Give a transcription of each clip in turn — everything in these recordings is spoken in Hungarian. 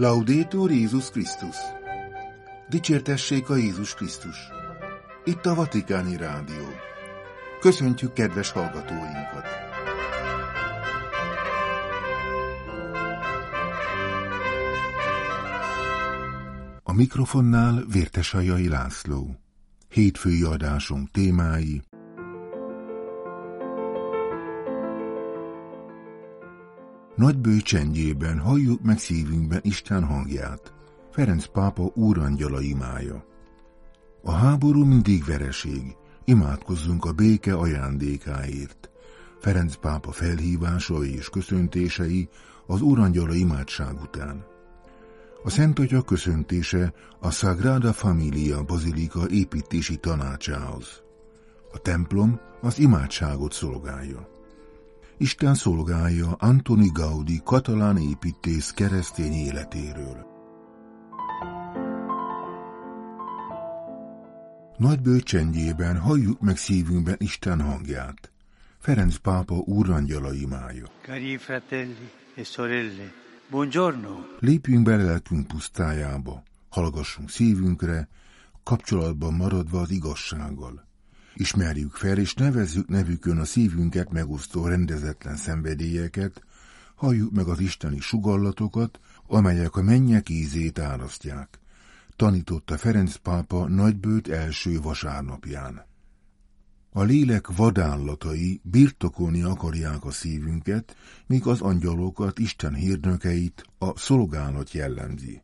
Laudétur Jézus Krisztus! Dicsértessék a Jézus Krisztus! Itt a Vatikáni Rádió. Köszöntjük kedves hallgatóinkat! A mikrofonnál Vértesajai László. Hétfői adásunk témái Nagybőj csendjében halljuk meg szívünkben Isten hangját, Ferenc pápa úrangyala imája. A háború mindig vereség, imádkozzunk a béke ajándékáért. Ferenc pápa felhívásai és köszöntései az úrangyala imádság után. A Szent Atya köszöntése a Sagrada Familia Bazilika építési tanácsához. A templom az imádságot szolgálja. Isten szolgálja Antoni Gaudi katalán építész keresztény életéről. Nagy csendjében halljuk meg szívünkben Isten hangját. Ferenc pápa úrangyala imája. Cari fratelli e sorelle, buongiorno. Lépjünk bele lelkünk pusztájába, hallgassunk szívünkre, kapcsolatban maradva az igazsággal. Ismerjük fel és nevezzük nevükön a szívünket megosztó rendezetlen szenvedélyeket, halljuk meg az isteni sugallatokat, amelyek a mennyek ízét árasztják, tanította Ferenc pápa nagybőt első vasárnapján. A lélek vadállatai birtokolni akarják a szívünket, míg az angyalokat, Isten hírnökeit a szolgálat jellemzi.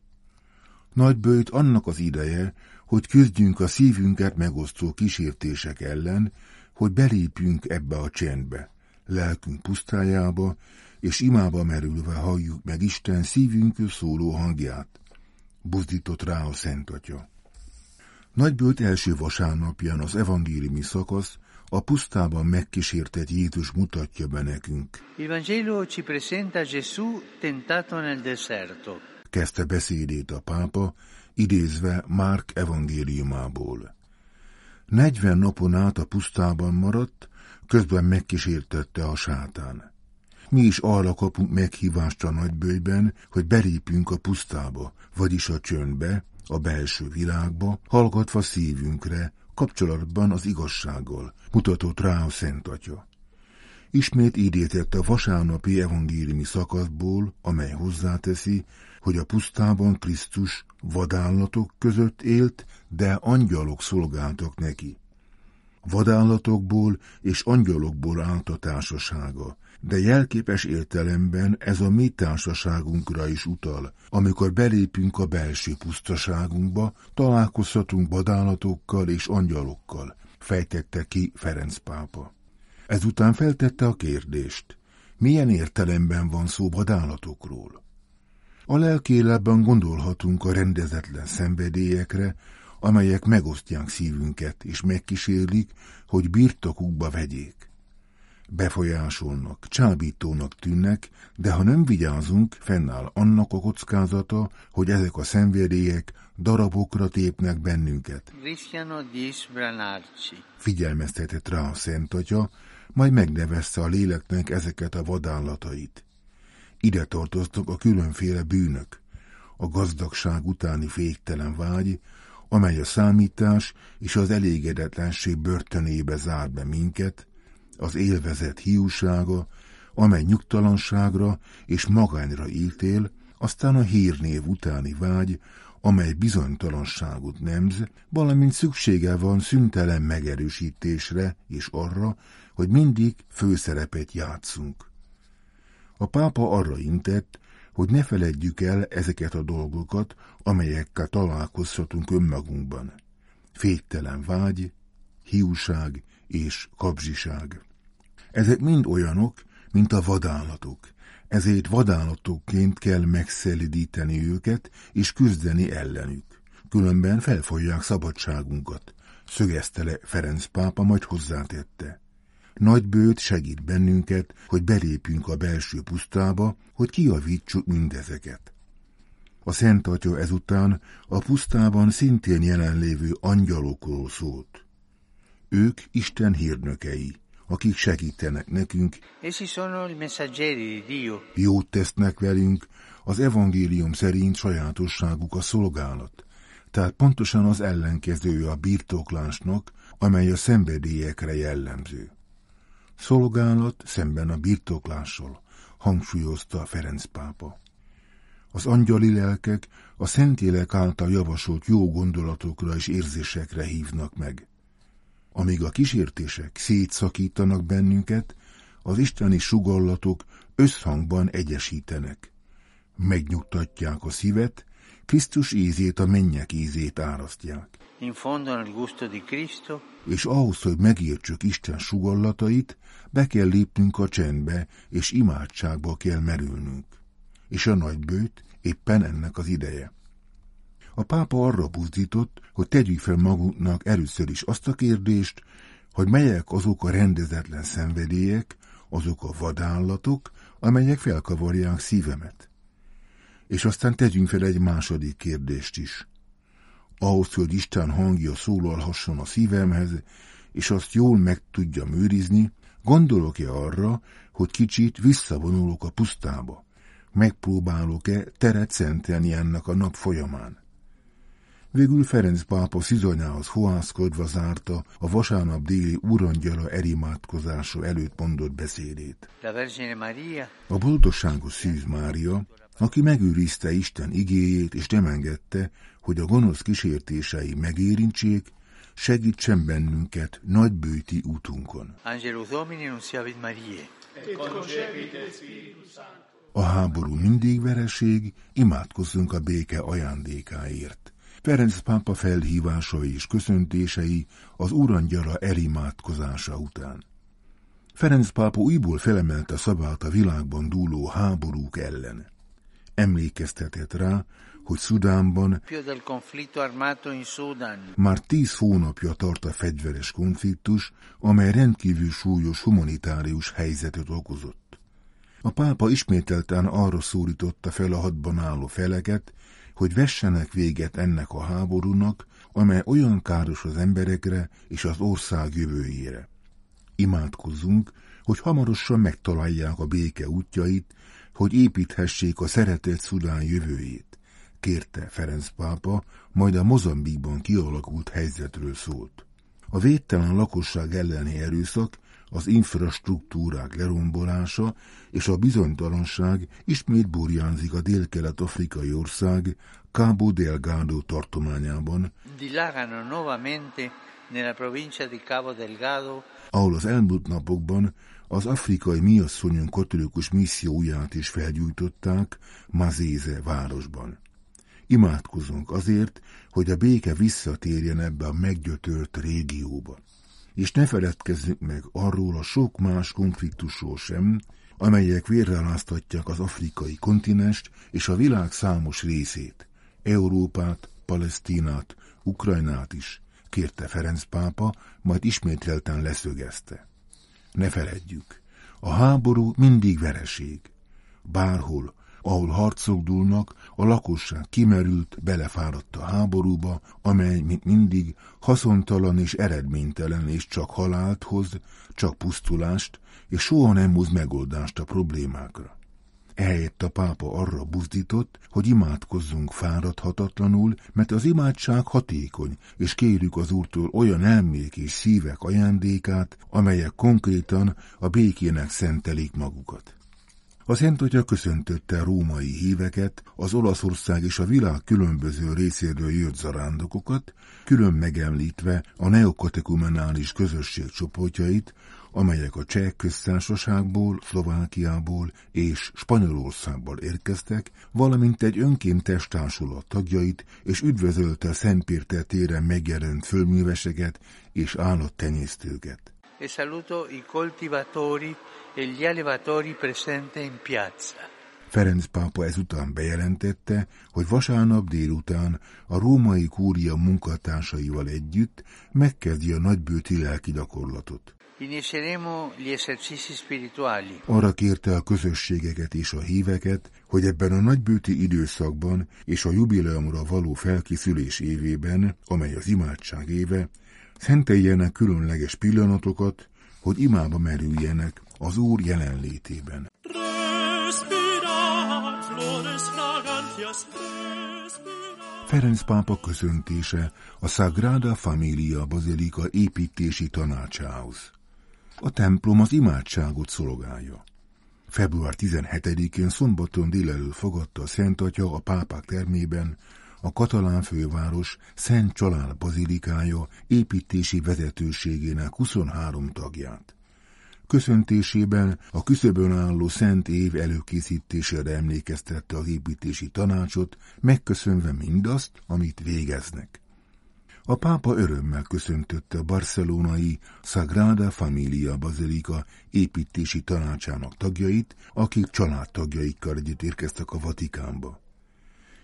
Nagybőjt annak az ideje, hogy küzdjünk a szívünket megosztó kísértések ellen, hogy belépjünk ebbe a csendbe, lelkünk pusztájába, és imába merülve halljuk meg Isten szívünkről szóló hangját. Buzdított rá a Szent Atya. Nagybőlt első vasárnapján az evangéliumi szakasz a pusztában megkísértett Jézus mutatja be nekünk. Il Vangelo ci presenta Gesù tentato nel deserto. Kezdte beszédét a pápa, idézve Márk evangéliumából. Negyven napon át a pusztában maradt, közben megkísértette a sátán. Mi is arra kapunk meghívást a nagybőjben, hogy belépjünk a pusztába, vagyis a csöndbe, a belső világba, hallgatva szívünkre, kapcsolatban az igazsággal, mutatott rá a Szent Atya. Ismét idétett a vasárnapi evangéliumi szakaszból, amely hozzáteszi, hogy a pusztában Krisztus vadállatok között élt, de angyalok szolgáltak neki. Vadállatokból és angyalokból állt a társasága, de jelképes értelemben ez a mi társaságunkra is utal. Amikor belépünk a belső pusztaságunkba, találkozhatunk vadállatokkal és angyalokkal, fejtette ki Ferenc pápa. Ezután feltette a kérdést, milyen értelemben van szó vadállatokról. A lelkéletben gondolhatunk a rendezetlen szenvedélyekre, amelyek megosztják szívünket, és megkísérlik, hogy birtokukba vegyék. Befolyásolnak, csábítónak tűnnek, de ha nem vigyázunk, fennáll annak a kockázata, hogy ezek a szenvedélyek darabokra tépnek bennünket. Figyelmeztetett rá a Szent Atya, majd megnevezte a léleknek ezeket a vadállatait. Ide tartoztak a különféle bűnök, a gazdagság utáni féktelen vágy, amely a számítás és az elégedetlenség börtönébe zár be minket, az élvezet hiúsága, amely nyugtalanságra és magányra ítél, aztán a hírnév utáni vágy, amely bizonytalanságot nemz, valamint szüksége van szüntelen megerősítésre és arra, hogy mindig főszerepet játszunk. A pápa arra intett, hogy ne feledjük el ezeket a dolgokat, amelyekkel találkozhatunk önmagunkban. Féktelen vágy, hiúság és kapzsiság. Ezek mind olyanok, mint a vadállatok, ezért vadállatokként kell megszelidíteni őket és küzdeni ellenük. Különben felfolyják szabadságunkat, szögezte le Ferenc pápa, majd hozzátette. Nagy bőt segít bennünket, hogy belépjünk a belső pusztába, hogy kiavítsuk mindezeket. A Szent Atya ezután a pusztában szintén jelenlévő angyalokról szólt. Ők Isten hírnökei, akik segítenek nekünk, jót tesznek velünk, az evangélium szerint sajátosságuk a szolgálat. Tehát pontosan az ellenkezője a birtoklásnak, amely a szenvedélyekre jellemző. Szolgálat szemben a birtoklással, hangsúlyozta Ferenc pápa. Az angyali lelkek a Szentlélek által javasolt jó gondolatokra és érzésekre hívnak meg. Amíg a kísértések szétszakítanak bennünket, az isteni sugallatok összhangban egyesítenek. Megnyugtatják a szívet, Krisztus ízét a mennyek ízét árasztják. És ahhoz, hogy megértsük Isten sugallatait, be kell lépnünk a csendbe, és imádságba kell merülnünk. És a nagybőt éppen ennek az ideje. A pápa arra buzdított, hogy tegyük fel magunknak először is azt a kérdést, hogy melyek azok a rendezetlen szenvedélyek, azok a vadállatok, amelyek felkavarják szívemet. És aztán tegyünk fel egy második kérdést is. Ahhoz, hogy Isten hangja szólalhasson a szívemhez, és azt jól meg tudjam őrizni, gondolok-e arra, hogy kicsit visszavonulok a pusztába? Megpróbálok-e teret szentelni ennek a nap folyamán? Végül Ferenc pápa szizonyához fohászkodva zárta a vasárnap déli urangyala erimádkozása előtt mondott beszédét. A boldogságos Szűz Mária, aki megőrizte Isten igéjét és nem engedte, hogy a gonosz kísértései megérintsék, segítsen bennünket nagybőti útunkon. Angelus Domini nunciavit Mariae A háború mindig vereség, imádkozzunk a béke ajándékáért. Ferenc pápa felhívásai és köszöntései az urangyala elimádkozása után. Ferenc pápa újból felemelte szavát a világban dúló háborúk ellen. Emlékeztetett rá, hogy Szudánban már tíz hónapja tart a fegyveres konfliktus, amely rendkívül súlyos humanitárius helyzetet okozott. A pápa ismételten arra szólította fel a hadban álló feleket, hogy vessenek véget ennek a háborúnak, amely olyan káros az emberekre és az ország jövőjére. Imádkozzunk, hogy hamarosan megtalálják a béke útjait, hogy építhessék a szeretett Szudán jövőjét, kérte Ferenc pápa, majd a Mozambikban kialakult helyzetről szólt. A védtelen lakosság elleni erőszak, az infrastruktúrák lerombolása és a bizonytalanság ismét burjánzik a délkelet-afrikai ország Cabo Delgado tartományában, ahol az elmúlt napokban az afrikai miasszonyon katolikus misszióját is felgyújtották Mazéze városban. Imádkozunk azért, hogy a béke visszatérjen ebbe a meggyötört régióba. És ne feledkezzünk meg arról a sok más konfliktusról sem, amelyek vérreláztatják az afrikai kontinest és a világ számos részét, Európát, Palesztinát, Ukrajnát is, kérte Ferenc pápa, majd ismételten leszögezte. Ne feledjük, a háború mindig vereség. Bárhol, ahol harcok dúlnak, a lakosság kimerült, belefáradt a háborúba, amely, mint mindig, haszontalan és eredménytelen, és csak halált hoz, csak pusztulást, és soha nem hoz megoldást a problémákra. Ehelyett a pápa arra buzdított, hogy imádkozzunk fáradhatatlanul, mert az imádság hatékony, és kérjük az Úrtól olyan elmék és szívek ajándékát, amelyek konkrétan a békének szentelik magukat. A Szent Atya köszöntötte római híveket, az Olaszország és a világ különböző részéről jött zarándokokat, külön megemlítve a neokatekumenális közösség csoportjait, amelyek a Cseh köztársaságból, Szlovákiából és Spanyolországból érkeztek, valamint egy önkéntes társulat tagjait, és üdvözölte a Szentpérter téren megjelent fölműveseket és állattenyésztőket. e saluto i coltivatori e gli allevatori presenti in piazza. Ferenc pápa ezután bejelentette, hogy vasárnap délután a római kúria munkatársaival együtt megkezdi a nagybőti lelki gyakorlatot. Arra kérte a közösségeket és a híveket, hogy ebben a nagybőti időszakban és a jubileumra való felkészülés évében, amely az imádság éve, szenteljenek különleges pillanatokat, hogy imába merüljenek az Úr jelenlétében. Ferenc pápa köszöntése a Sagrada Familia Bazilika építési tanácsához. A templom az imádságot szolgálja. Február 17-én szombaton délelőtt fogadta a Szent Atya a pápák termében a katalán főváros Szent Család bazilikája építési vezetőségének 23 tagját. Köszöntésében a küszöbön álló Szent Év előkészítésére emlékeztette az építési tanácsot, megköszönve mindazt, amit végeznek. A pápa örömmel köszöntötte a barcelonai Sagrada Familia Bazilika építési tanácsának tagjait, akik családtagjaikkal együtt érkeztek a Vatikánba.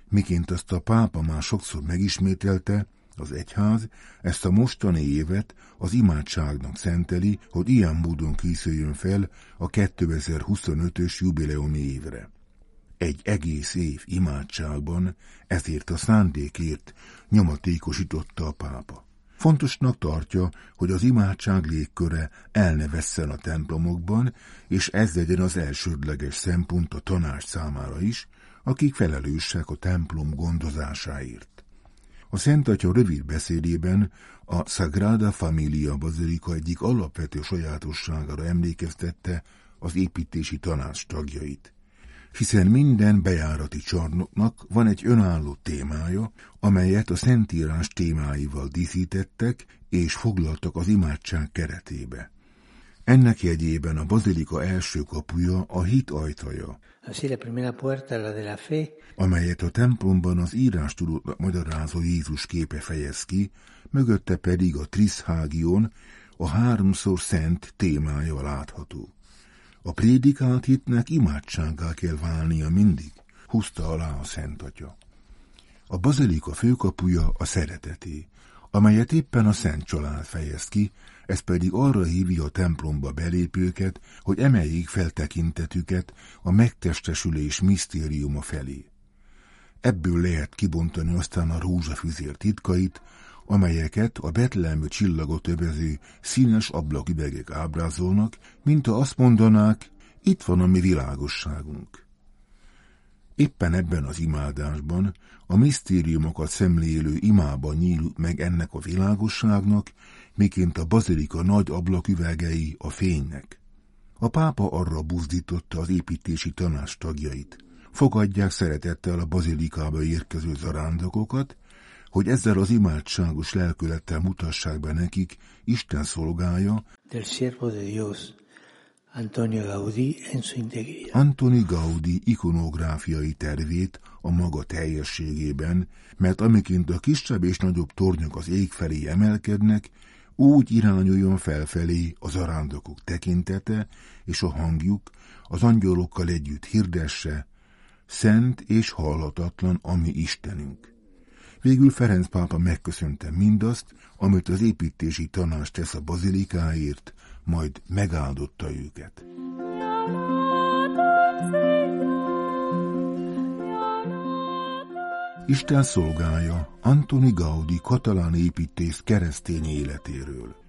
Miként azt a pápa már sokszor megismételte, az egyház ezt a mostani évet az imádságnak szenteli, hogy ilyen módon készüljön fel a 2025-ös jubileumi évre. Egy egész év imádságban ezért a szándékért nyomatékosította a pápa. Fontosnak tartja, hogy az imádság légköre el ne vesszen a templomokban, és ez legyen az elsődleges szempont a tanács számára is, akik felelősek a templom gondozásáért. A Szent Atya rövid beszédében a Sagrada Familia Bazilika egyik alapvető sajátosságára emlékeztette az építési tanács tagjait hiszen minden bejárati csarnoknak van egy önálló témája, amelyet a Szentírás témáival díszítettek és foglaltak az imádság keretébe. Ennek jegyében a bazilika első kapuja a hit ajtaja, amelyet a templomban az írás tudott magyarázó Jézus képe fejez ki, mögötte pedig a Trishágion, a háromszor szent témája látható. A prédikált hitnek imádságá kell válnia mindig, húzta alá a Szent Atya. A bazilika főkapuja a szereteté, amelyet éppen a Szent Család fejez ki, ez pedig arra hívja a templomba belépőket, hogy emeljék fel tekintetüket a megtestesülés misztériuma felé. Ebből lehet kibontani aztán a rózsafüzér titkait, amelyeket a betlelmű csillagot övező színes ablaküvegek ábrázolnak, mint ha azt mondanák, itt van a mi világosságunk. Éppen ebben az imádásban a misztériumokat szemlélő imában nyíl meg ennek a világosságnak, miként a bazilika nagy ablaküvegei a fénynek. A pápa arra buzdította az építési tanács tagjait. Fogadják szeretettel a bazilikába érkező zarándokokat, hogy ezzel az imádságos lelkülettel mutassák be nekik Isten szolgája, del siervo de Dios, Antonio Gaudí en su integridad. Antoni Gaudi ikonográfiai tervét a maga teljességében, mert amiként a kisebb és nagyobb tornyok az ég felé emelkednek, úgy irányuljon felfelé az arándokok tekintete és a hangjuk az angyalokkal együtt hirdesse, szent és halhatatlan a mi Istenünk. Végül Ferenc pápa megköszönte mindazt, amit az építési tanács tesz a bazilikáért, majd megáldotta őket. Isten szolgája Antoni Gaudi katalán építész keresztény életéről.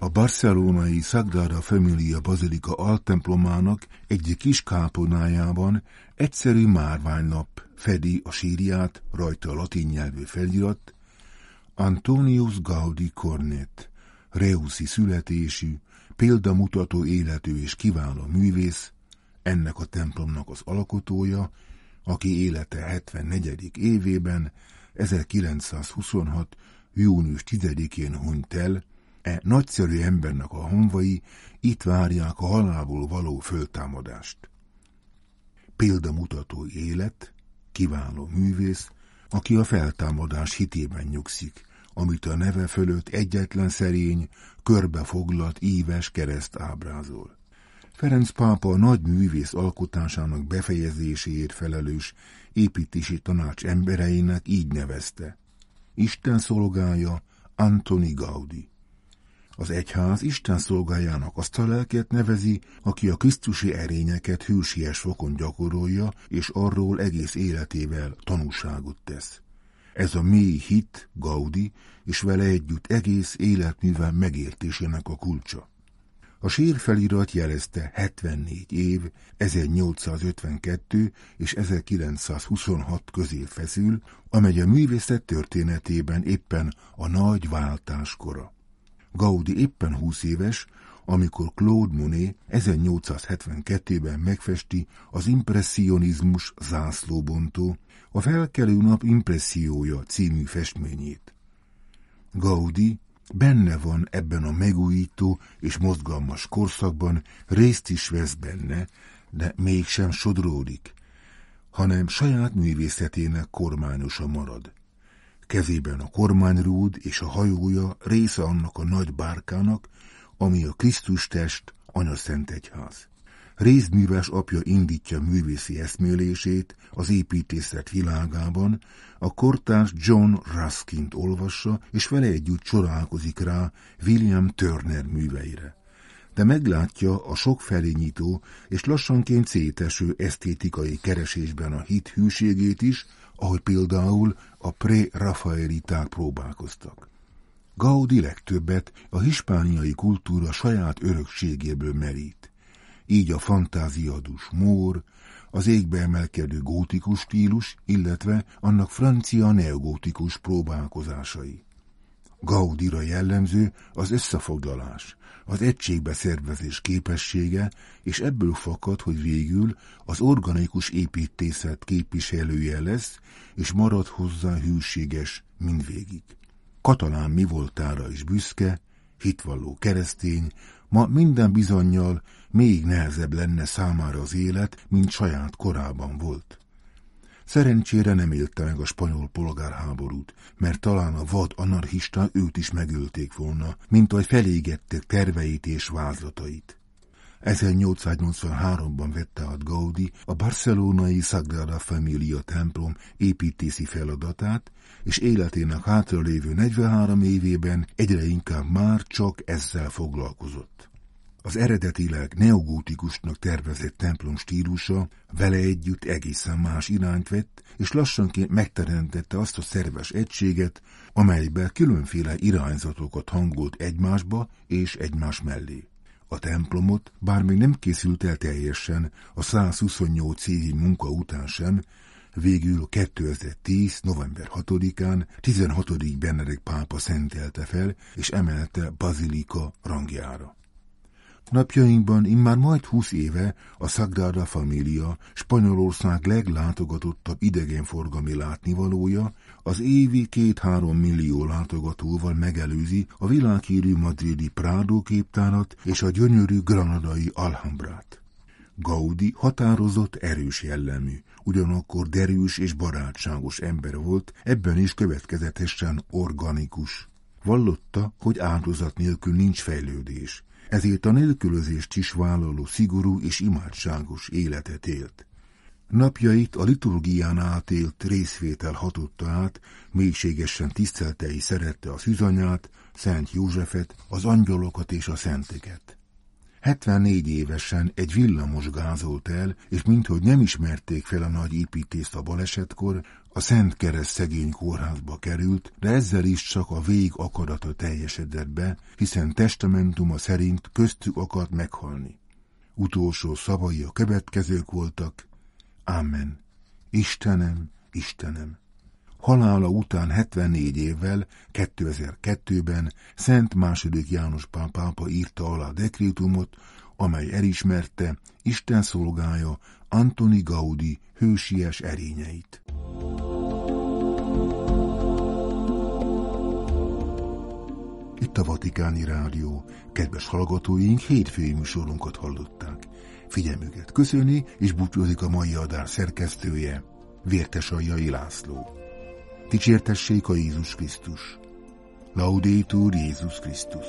A barcelonai Sagrada Familia Bazilika altemplomának egyik kis kápolnájában egyszerű márványlap fedi a sírját, rajta a latin nyelvű felirat, Antonius Gaudi Cornet, Reuszi születésű, példamutató életű és kiváló művész, ennek a templomnak az alkotója, aki élete 74. évében, 1926. június 10-én hunyt el, e nagyszerű embernek a honvai itt várják a halálból való föltámadást. Példamutató élet, kiváló művész, aki a feltámadás hitében nyugszik, amit a neve fölött egyetlen szerény, körbefoglalt íves kereszt ábrázol. Ferenc pápa a nagy művész alkotásának befejezéséért felelős építési tanács embereinek így nevezte. Isten szolgája Antoni Gaudi. Az egyház Isten szolgájának azt a lelket nevezi, aki a Krisztusi erényeket hűsies fokon gyakorolja, és arról egész életével tanúságot tesz. Ez a mély hit, Gaudi, és vele együtt egész életművel megértésének a kulcsa. A sírfelirat jelezte 74 év, 1852 és 1926 közé feszül, amely a művészet történetében éppen a nagy váltás kora. Gaudi éppen 20 éves, amikor Claude Monet 1872-ben megfesti az impressionizmus zászlóbontó, a felkelő nap impressziója című festményét. Gaudi benne van ebben a megújító és mozgalmas korszakban, részt is vesz benne, de mégsem sodródik, hanem saját művészetének kormányosa marad. Kezében a kormányrúd és a hajója része annak a nagy bárkának, ami a Krisztus test, Anya Szent Egyház. Részműves apja indítja művészi eszmélését az építészet világában, a kortárs John Ruskint olvassa, és vele együtt csodálkozik rá William Turner műveire. De meglátja a sokfelé nyitó és lassanként széteső esztétikai keresésben a hit hűségét is, ahogy például a pré-rafaeliták próbálkoztak. Gaudi legtöbbet a hispániai kultúra saját örökségéből merít. Így a fantáziadus mór, az égbe emelkedő gótikus stílus, illetve annak francia neogótikus próbálkozásai. Gaudira jellemző az összefoglalás, az egységbe szervezés képessége, és ebből fakad, hogy végül az organikus építészet képviselője lesz, és marad hozzá hűséges mindvégig. Katalán mi voltára is büszke, hitvalló keresztény, ma minden bizonyal még nehezebb lenne számára az élet, mint saját korában volt. Szerencsére nem élte meg a spanyol polgárháborút, mert talán a vad anarchista őt is megölték volna, mint ahogy felégették terveit és vázlatait. 1883-ban vette át Gaudi a barcelonai Sagrada Familia templom építési feladatát, és életének hátralévő 43 évében egyre inkább már csak ezzel foglalkozott. Az eredetileg neogótikusnak tervezett templom stílusa vele együtt egészen más irányt vett, és lassanként megteremtette azt a szerves egységet, amelybe különféle irányzatokat hangolt egymásba és egymás mellé. A templomot, bár még nem készült el teljesen, a 128 évi munka után sem, végül 2010. november 6-án 16. Benedek pápa szentelte fel, és emelte bazilika rangjára. Napjainkban immár majd húsz éve a Sagrada Familia Spanyolország leglátogatottabb idegenforgalmi látnivalója, az évi két-három millió látogatóval megelőzi a világhírű madridi Prado képtárat és a gyönyörű granadai Alhambrát. Gaudi határozott, erős jellemű, ugyanakkor derűs és barátságos ember volt, ebben is következetesen organikus. Vallotta, hogy áldozat nélkül nincs fejlődés, ezért a nélkülözést is vállaló szigorú és imádságos életet élt. Napjait a liturgián átélt részvétel hatotta át, mélységesen tisztelte szerette a szűzanyát, Szent Józsefet, az angyalokat és a szenteket. 74 évesen egy villamos gázolt el, és minthogy nem ismerték fel a nagy építést a balesetkor, a Szent Kereszt szegény kórházba került, de ezzel is csak a vég akarata teljesedett be, hiszen testamentuma szerint köztük akart meghalni. Utolsó szavai a következők voltak, Amen. Istenem, Istenem. Halála után 74 évvel, 2002-ben Szent második János Pál pápa írta alá a dekrétumot, amely elismerte Isten szolgája Antoni Gaudi hősies erényeit. Itt a Vatikáni Rádió. Kedves hallgatóink, hétfői műsorunkat hallották. Figyelmüket köszöni, és búcsúzik a mai adás szerkesztője, Vértes Aljai László. Dicsértessék a Jézus Krisztus. Laudétur Jézus Krisztus.